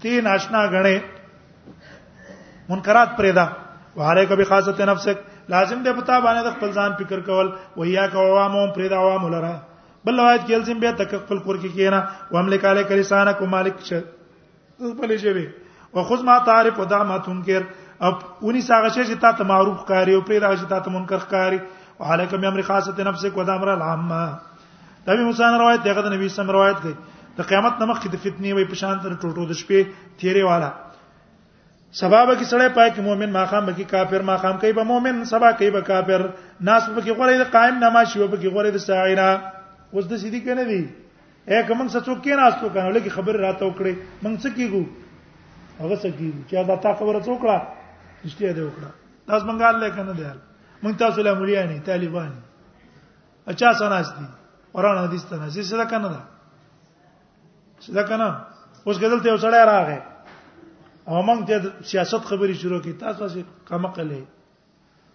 تی ناشنا غنې منکرات پرې دا وعلیک بخاصه نفسک لازم دی پتا باندې خپل ځان فکر کول ویا کا عوامو پرې دا عوامو لره بل روایت کې الزم به تک خپل کور کې کینا واملک علی کلسانک مالک خپل ژبه او خود ما تعرف او دا ما تنکر او ونی ساغه شی چې تا ته معروف کاری او پیدا چې تا ته منکر کاری او حالکه مې امر خاصه نفس کو دا امر العامه دا به مسان روایت دغه نبی سم روایت کوي د قیامت نمخ کې د فتنې وي پشان تر ټوټو د شپې تیرې والا سبب کې سړی پای کې مؤمن ماقام به کې کافر ماقام کوي به مؤمن سبا کوي به کافر ناس به کې غوړې د قائم نماز شي به کې غوړې د ساعینا اوس د سیدی کنه دی اے کوم څه څوک کې ناستو کنه لکه خبر راته وکړي مونږ څه کیګو هغه څه کیګو چې دا تا خبره څوک کړه اشتیا دی وکړه تاسو مونږه الله کنه دی مونږ تاسو له مليانی طالبان اچا سناس دي قران حدیث ته نه څه کنه دا څه دا کنه اوس ګدل ته وسړی راغی او مونږ ته سیاست خبري شروع کی تاسو څه کمقله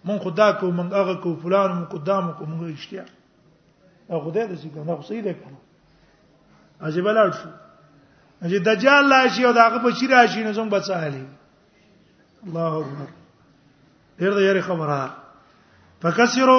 مونږ خدا کو مونږ هغه کو فلان مونږ قدام کو مونږ اشتیا او خدای د څه کنه خو صحیح ده کنه عجیب لاړ شو چې دجال راشي او داغه په شي راشي نو څنګه بچاله الله اکبر ډیر د یاري خبره فکسرو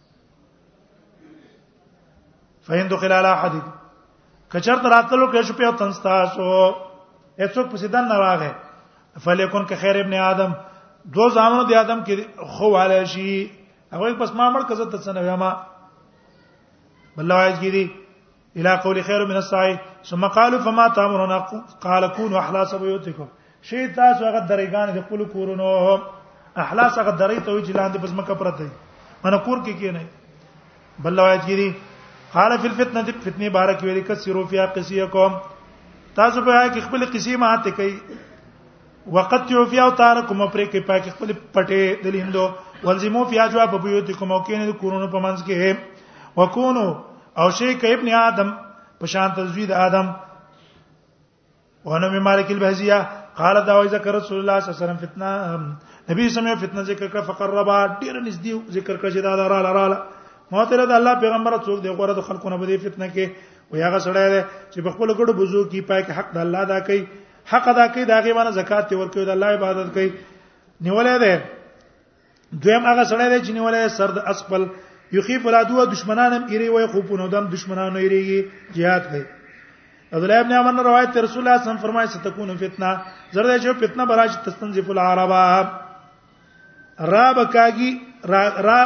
فین دخل علی احد کچر تراتلو کې شو په تن تاسو هیڅوک پسې دن نه راغی فلیکون که خیر ابن آدم دو زامنو دی آدم کې خو والا شي هغه پس ما مړ کزه ته څنګه ما بل لوایز کې دي الى قول خير من السعي ثم قالوا فما تامرنا قال كونوا احلاس بيوتكم شي تاسو هغه درېګان د خپل کورونو احلاس هغه درې ته چې لاندې بس مکه پرته دی من کور کې کې نه بل روایت کې دي قال في الفتنه دي فتنه بارک ویلي کثیرو فی قصیکم تاسو په هغه کې خپل قصې ماته کوي وقت یو فیا او تار کوم پرې کې پاک خپل پټه دلیندو ولزمو فیا جواب په یو تکو مو کې نه کورونو په منځ کې وکونو او شی کې ابن ادم په شان تزوید ادم ونه می مالک البهزیه قال دا وای ذکر رسول الله صلی الله علیه وسلم فتنه نبی سمع فتنه ذکر کړه فقربا ډیر نږدې ذکر کړه چې دا دا رااله رااله ماته دا الله پیغمبر څوک دی غوړه د خلکو نه بده فتنه کې وی هغه سړی دی چې په خپل ګډو بوزو کې پاک حق د الله دا کوي حق ادا کوي دا غي باندې زکات ورکوي د الله عبادت کوي نیولې ده دویم هغه سړی دی چې نیولې سر د اسفل یخیف ولا دوه دشمنانم ایری وای خو په نو دم دشمنانو ایریږي jihad کوي عبد الله ابن عمر روایت تر رسول الله صلی الله علیه وسلم فرمایي ستكون فتنه زرد چې فتنه براج تستنزف العرب را بکاږي را را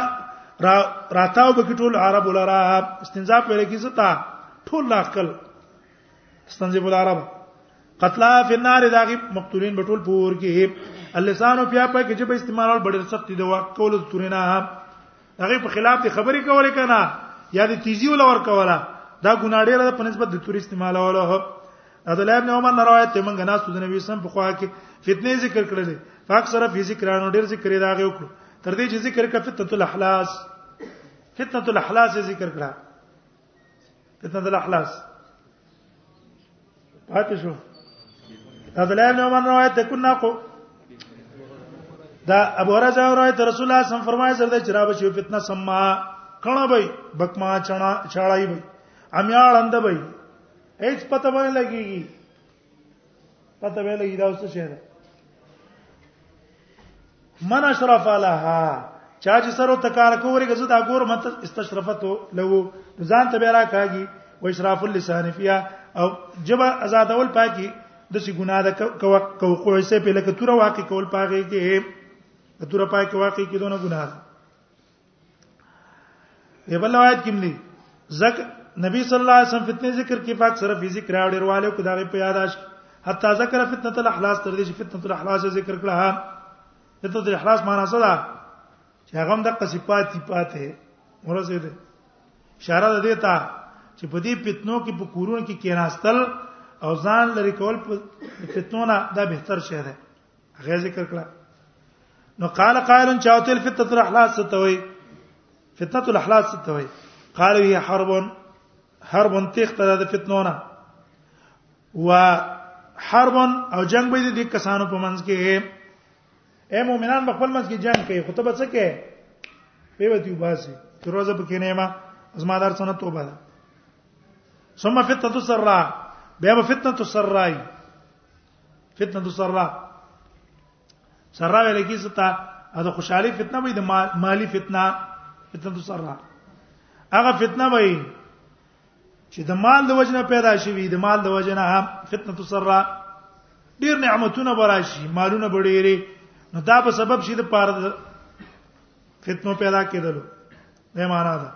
را راتاو بکټول عرب لرا استنزاف ویل کیږي ټول لاخل استنزف العرب قتلا فی النار داغي مقتولین بټول پور کې اللسان بیا په کې چې په استعمال بډر سخت دی وا کول تورنا هغه په خلاف دی خبرې کولې کنا یا د تیزی ول ور کولا دا ګناډې را په نسبت د تور استعمال ولا عبد الله ابن عمر روایت ته موږ ناس د نبی سم په خوا کې فتنه ذکر کړل فاک سره فی ذکرانو ډیر ذکر دا غو کړ تر دې چې ذکر کړه فتنه الاحلاس فتنه الاحلاس ذکر کړه فتنه الاحلاس پاتې شو دا د لایب نو من روایت ده کنا کو دا ابو هريره روایت رسول الله صم فرمایي سره د چرابه شو فتنه سما کڼه بای بکما چڼا چاړای بای امیاړ اند بای هیڅ پته باندې لګیږي پته ویل کی دا څه شی ده من اشرف لها چا چې سره تکار کوي غزو دا ګور مت استشرفت له ځان ته بیره کاږي و اشراف اللسان فيها او جبا آزادول پاکي د سی ګناه د کوقوع سه په لکه تور واقع کول پاږي کې تور پاکي واقع کې دونه ګناه دی بل روایت کې ملي زک نبی صلی الله علیه وسلم فتنه ذکر کې پاک سره فی ذکر او ډیر والو کو دا په یاداش حتی ذکر فتنه الاحلاس تر دې چې فتنه الاحلاس ذکر کړه فتنه الاحلاس معنا څه ده چې هغه هم د قصفاتی پاتې ورسې ده اشاره ده دیتا چې په دې فتنو کې په کورونو کې کېناستل او ځان لري کول په فتنو نه دا بهتر شی ده هغه ذکر کړه نو قال قائل چاوته الفتنه الاحلاس ستوي فتنه الاحلاس ستوي قال هي حرب حرب تخت د فتنونه و حرب او جنگ به دي کسانو په منځ کې اے مؤمنان خپل منځ کې جنگ کوي خطبه څه کوي په وتی وباسي روزه پکې نه ما زما دار سنت توبه ده ثم فتنه السراء بیا فتنه السراء فتنه سرا سرا ویل کی ستا دا خوشحالي فتنه وي د مالی فتنه فتنه سرا هغه فتنه وي چې د مال د وجنه پیدا شوی د مال د وجنه فتنه سرا ډیر نعمتونه براشي مالونه بډېری نو دا په سبب شي د پاره فتنو پیدا کېدلو دا معنا ده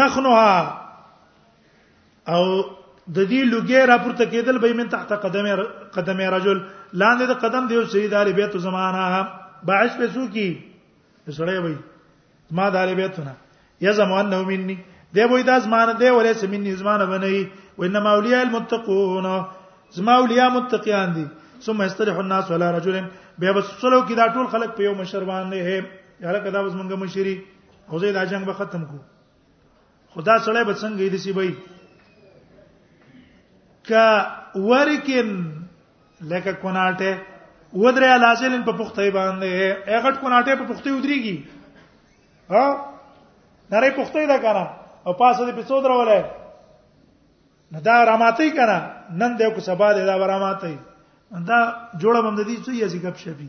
دخنها او د دې لګي راپورته کېدل به من تحت قدمه قدمه رجل لاندې د قدم دیو سید علی بیت زمانہ باعث په سو کی سړی وای ما د علی بیتونه یا زمان نو مني دی وای د زمان دی ولې سمني زمانه بنئ وانما اولیاء المتقون زما اولیاء متقیان دي ثم استرح الناس ولا رجل بیا بس څلو کې دا ټول خلک په یو مشر باندې هي یاره کدا بس مونږه مشری او زه دا جنگ به ختم کو خدا سره به څنګه دې سی بای ک ورکن لکه کوناټه ودریا لازلن په پخته باندې هغه کوناټه په پخته ودرېږي ها نری پخته ده کنه او پاسه دې په څو درولای نو دا راماتې کنه نن دې کو سبا دې دا راماتې دا جوړه بم دې څه یې ځګب شپی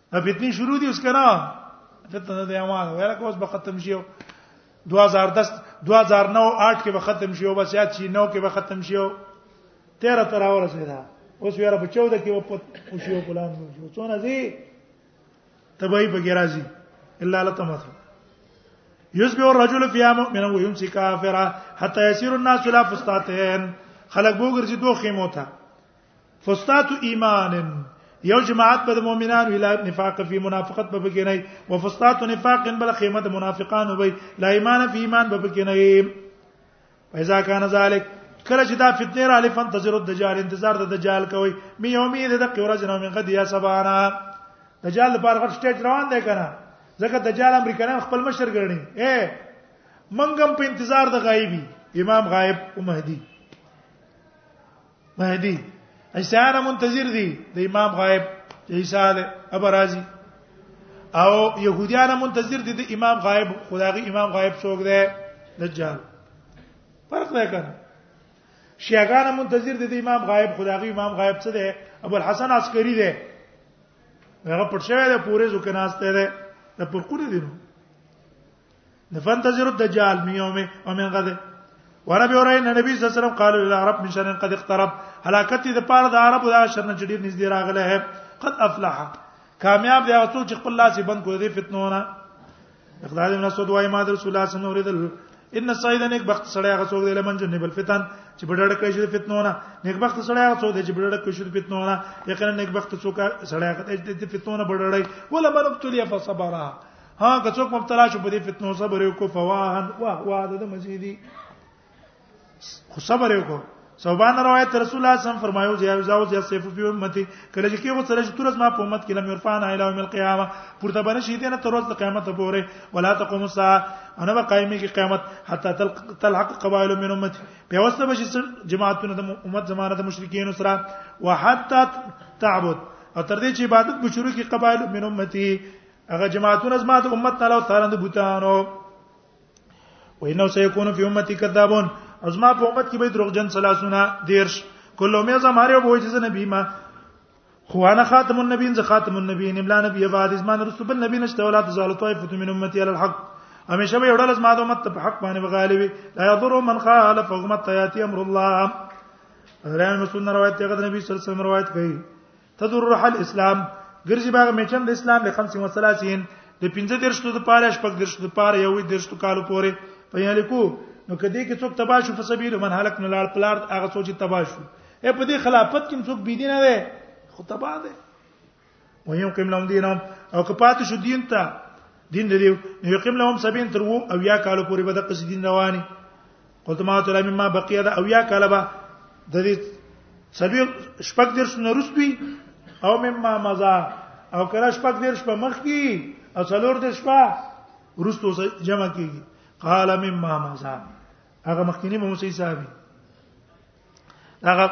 دا فتنی شروع دي اوس کنه فتنه د یوان ویل کوس به ختم شي 2010 2009 8 کې به ختم شي او بس یاد شي 9 کې به ختم شي 13 تر اور سره اوس ویره په 14 کې په خوشي او پلان نو شو څونه زی تبعی په ګرازي الا لتمت یسبه الرجل فيها مؤمنا ويمسي كافرا حتى يسير الناس الى فستاتين خلق بوګر چې دوه خیمو ته فستات ایمان یو جماعت په مؤمنانو الا نفاق فی منافقت به کې نه او فستات نفاق بل قیمت منافقان وي لا ایمان فی ایمان به کې نه فاذا کان ذلک کله چې دا فتنه را لفن تزر الدجال انتظار د دجال کوي می یومې د دقیقه ورځ نه من غد یا سبانا دجال لپاره غټ سټیج روان دی کنه ځکه دجال امریکایان خپل مشر ګرځي اے منګم په انتظار د غایبی امام غایب او مهدی مهدی ایسانه منتظر دي د امام غائب عیسی ده ابرازي او يهوديان منتظر دي د امام غائب خدایي امام غائب څوک ده دجال فرق نه کنه شیعاګان منتظر دي د امام غائب خدایي امام غائب څه ده ابو الحسن عسکری ده هغه پټ شوی ده پوره ځکه ناشته ده د پرکونه دي نو فانتظر الدجال من يومه ومن غده وربي اوري نبی صلی الله علیه وسلم قال للعرب من شر قد اقترب هلاکت د پاره د عرب د شر نه ډیر نږدې راغله ہے قد افلح کامیاب دی او څوک چې خپل لاس بند کړي د فتنو نه اقدار ابن مسعود وايي ما رسول الله صلی الله علیه وسلم اوریدل ان سعید نیک بخت سړی هغه څوک دی لمن جن بل فتن چې بډړ کړی شي فتنو نه نیک بخت سړی هغه څوک دی چې بډړ کړی شي فتنو نه یقینا نیک بخت څوک سړی هغه دی چې فتنو نه بډړای ولا من ابتلی فصبر ها که څوک مبتلا شو په دې فتنو صبر وکړو فواهن واه واه د مزيدي خو صبر وکړو صوبان روایت رسول الله صم فرمایو چې یو ځاو چې سیف په امتی کله چې کېغه سره چې تورز ما په امت کې لم يرفعنا الى يوم القيامه پورته باندې شي دې نه تر ورځې قیامت پورې ولا تقوم الساعه انا به قائمه کې قیامت حتا تلحق قبائل من امتي په واسطه به جماعتونه د امت زمانه د مشرکین سره وحتا تعبد او تر دې چې عبادت به شروع کې قبائل من امتي هغه جماعتونه زما د امت نه لو تارند بوتانو وینو سيكون في امتي كذابون از ما په امت کې به دروغجن سلاسونه دیرش کله مې زم هر یو بوج زنه بیمه خو انا خاتم النبیین ز خاتم النبیین املا نبی بعد از من رسول نبی نشته ولا تزال طائفه من امتی علی الحق همیشه به وړل از ما د امت په حق باندې وغالبي لا یضر من خالف امت یاتی امر الله رحمه سنن روایت ته نبی صلی الله علیه وسلم روایت کوي تدور روح الاسلام ګرځي باغ میچن د اسلام له 35 د 15 درشتو د پاره شپږ درشتو د پاره یو درشتو کالو پورې په یاله کو نو کدی کې څوک تبا شو په سبیل من هلک نه لاړ پلار هغه څوک چې تبا شو اے په دې خلافت کې څوک بی دینه ده خو تبا ده ويقيم لهم دينهم او کپات شو دین ته دین دی نو یقیم لهم سبین تر وو او یا کالو پورې به د قصې دین رواني قلت ما تعالی مما بقیه دا او یا کاله به د دې سلوی شپږ درس نه رسوي او مما مزا او کله شپږ درس په مخ کې او څلور درس په ورستو جمع کیږي قال مما مزا هغه مخکینی مو سي صاحب هغه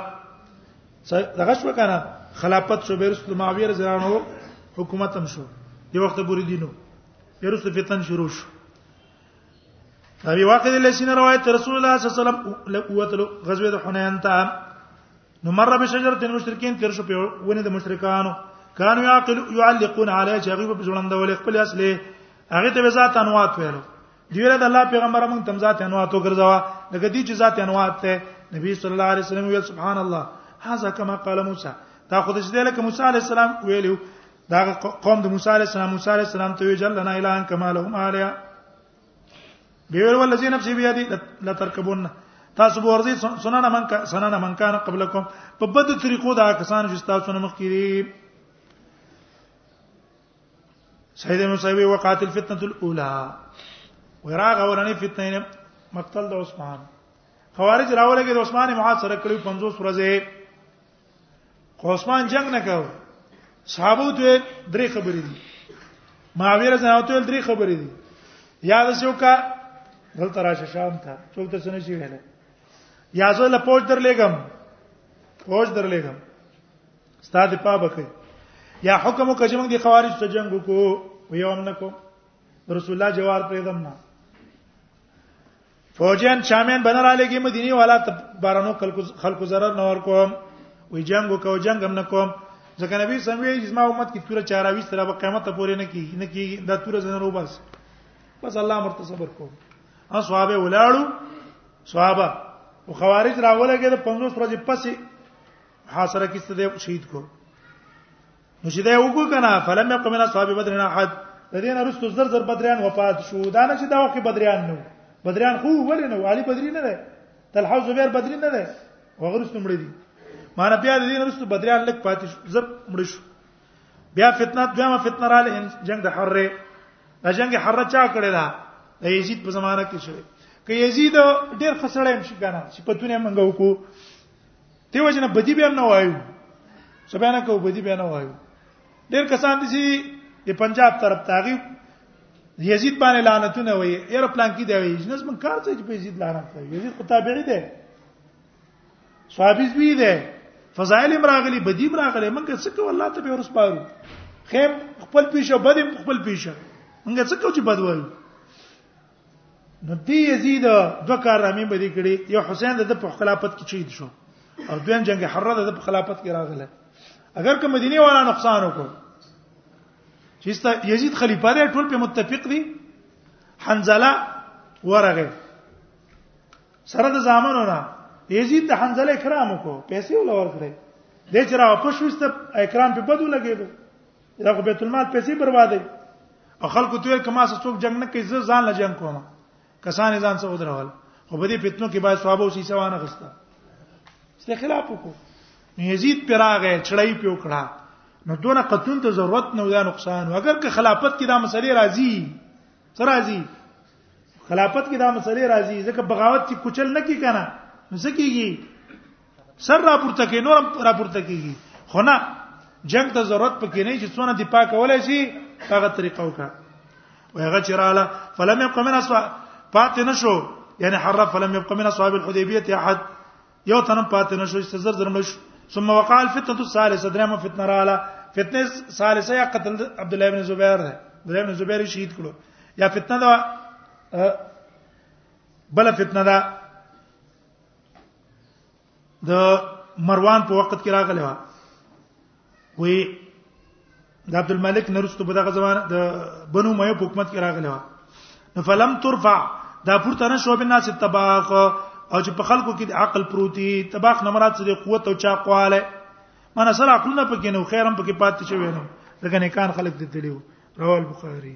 دغه شو کنه خلافت شو بیرست معاویه رضی الله عنه حکومت هم شو یو وخت پورې دینو بیرست فتن شروع شو ابي واقد لسنا روایت رسول الله صلی الله علیه وسلم لقوتلو غزوه حنین ته نو مر به شجره المشرکین تر شو په ونه د مشرکانو كانوا يعقل يعلقون عليه چې هغه په ځوړندول خپل اصله هغه ته ذات انوات ویلو دیره د الله پیغمبر موږ تم ذات انواع تو ګرځوا د دې چې ذات انواع ته نبی صلی الله علیه وسلم ویل سبحان الله هاذا کما قال موسی دا خود چې لکه موسی علیه السلام ویلو دا قوم د موسی علیه السلام موسی علیه السلام ته ویل لنا الهان کما لهم الیا بیول ولذین نفسی بیادی لا ترکبون تاسو ورزي سنن من کا سنن من کان قبلکم په بده طریقو دا کسان چې تاسو نه مخکې سید مصیبه وقات الفتنه الاولى وراغ اولنې فتنه مقتل د عثمان خوارج راولګي د عثمان معاد سره کړي 50 ورځې خو عثمان جنگ نه کاو صحابو ته درې خبرې دي معاویه رضی الله عنه درې خبرې دي یا د څوک دلته راشه شام ته څوک ته څنګه شي ویل یا زه له پوج درلېګم پوج درلېګم استاد په بکه یا حکم وکړي چې موږ د خوارج ته جنگ وکړو ویوم نکو رسول الله جوار پرېدم نه فوجان شامین بنر علی کې مدینه والا بارانو خلکو zarar نه ور کوم وی جنگ وکاو جنگ هم نه کوم ځکه نبی سموي چې ما امت کې تور 24 تر به قیامت پورې نه کیږي نه کیږي دا تور زنه وبس بس الله مرته صبر کو ان صحابه ولاړو صحابه او خوارج راولګه د 500 ورځې پسې حاصله کیسه دی شهید کو نو چې دا وګو کنه فلم یقم من اصحاب بدرنا احد لدین رسل زر زر بدریان وفات شو دا نه چې دا وخت بدریان نو بدریان خو ولې نو علي بدری نه ده تلحو زبیر بدری نه ده وغرس نو مړی دي معنی بیا د دین رسل بدریان لک پاتې شو زر مړ شو بیا فتنه دویمه فتنه رااله جنگ د حره دا جنگ حره چا کړی دا د یزید په زمانہ کې شوی که یزید ډیر خسړې هم شي کنه چې پتونه منګو کو دیو جن بدی بیان نه وایو سبحان کو بدی بیان نه وایو ډیر کسان دي چې د پنجاب طرف تاغي یزید باندې لعنتونه وي یره پلان کې دی وي جنس من کار څه چې په یزید لعنت کوي یزید خو تابعی دی صحابي زوی دی فضائل امراغلی بدی امراغلی منګه څه کو الله ته به ورسپارو خیم خپل پیشه بدیم خپل پیشه منګه څه کو چې بد وایو نو دی یزید دو کار رامي بدی کړي یو حسین د په خلافت کې شهید شو او دویم جنگ حره د په خلافت کې راغله اگر که مدینه والا نقصان وکړ چې ستا یزید خلیفہ دی ټول په متفق دي حنزله ورغه سره د زامنو نه یزید د حنزله کرام کو پیسې ول ورکړي د چر واپس وست اکرام په بدو لګیدو دا خو بیت المال پیسې بربادې او خلکو ته ویل کما څوک جنگ نه کوي زه ځان له جنگ کوم کسان ځان څه ودرول خو په دې فتنو کې باید صحابه او سیسه وانه غستا څه خلاف وکړو یزید پراغه چړای پیو کړه نو دونه قتون ته ضرورت نه ودا نقصان و اگر که خلافت کې دا مسلې راځي سر راځي خلافت کې دا مسلې راځي ځکه بغاوت چې کوچل نه کی کنه نو څه کیږي سر راپورته کې نور راپورته کیږي خو نه جنگ ته ضرورت پکې نه چې څونه دی پاک ولای شي هغه طریقه وکړه وهغه چراله فلم يبقى من اسوا پات نشو یعنی حرف فلم يبقى من اصحاب الحديبيه احد یو تنم پات نشو چې زر زر نشو ثم وقال فتنه الثالثه درمه فتنه رااله فتنه ثالثه یا قتل عبد الله بن زبیر ده عبد الله بن زبیر شهید کړو یا فتنه دا بل فتنه دا د مروان په وخت کې راغلی و وی د عبد الملک نرستو په دغه زمانه د بنو مې په حکومت کې راغلی و نو فلم ترفع دا پورته نه شو بناس تباخ او چې په خلکو کې د عقل پروتي تباخ نه مراد څه قوت او چا قواله من سره عقل نه پکې نو خیرم پکې پاتې شوی نو دغه نه کان خلک دې تلیو رواه البخاري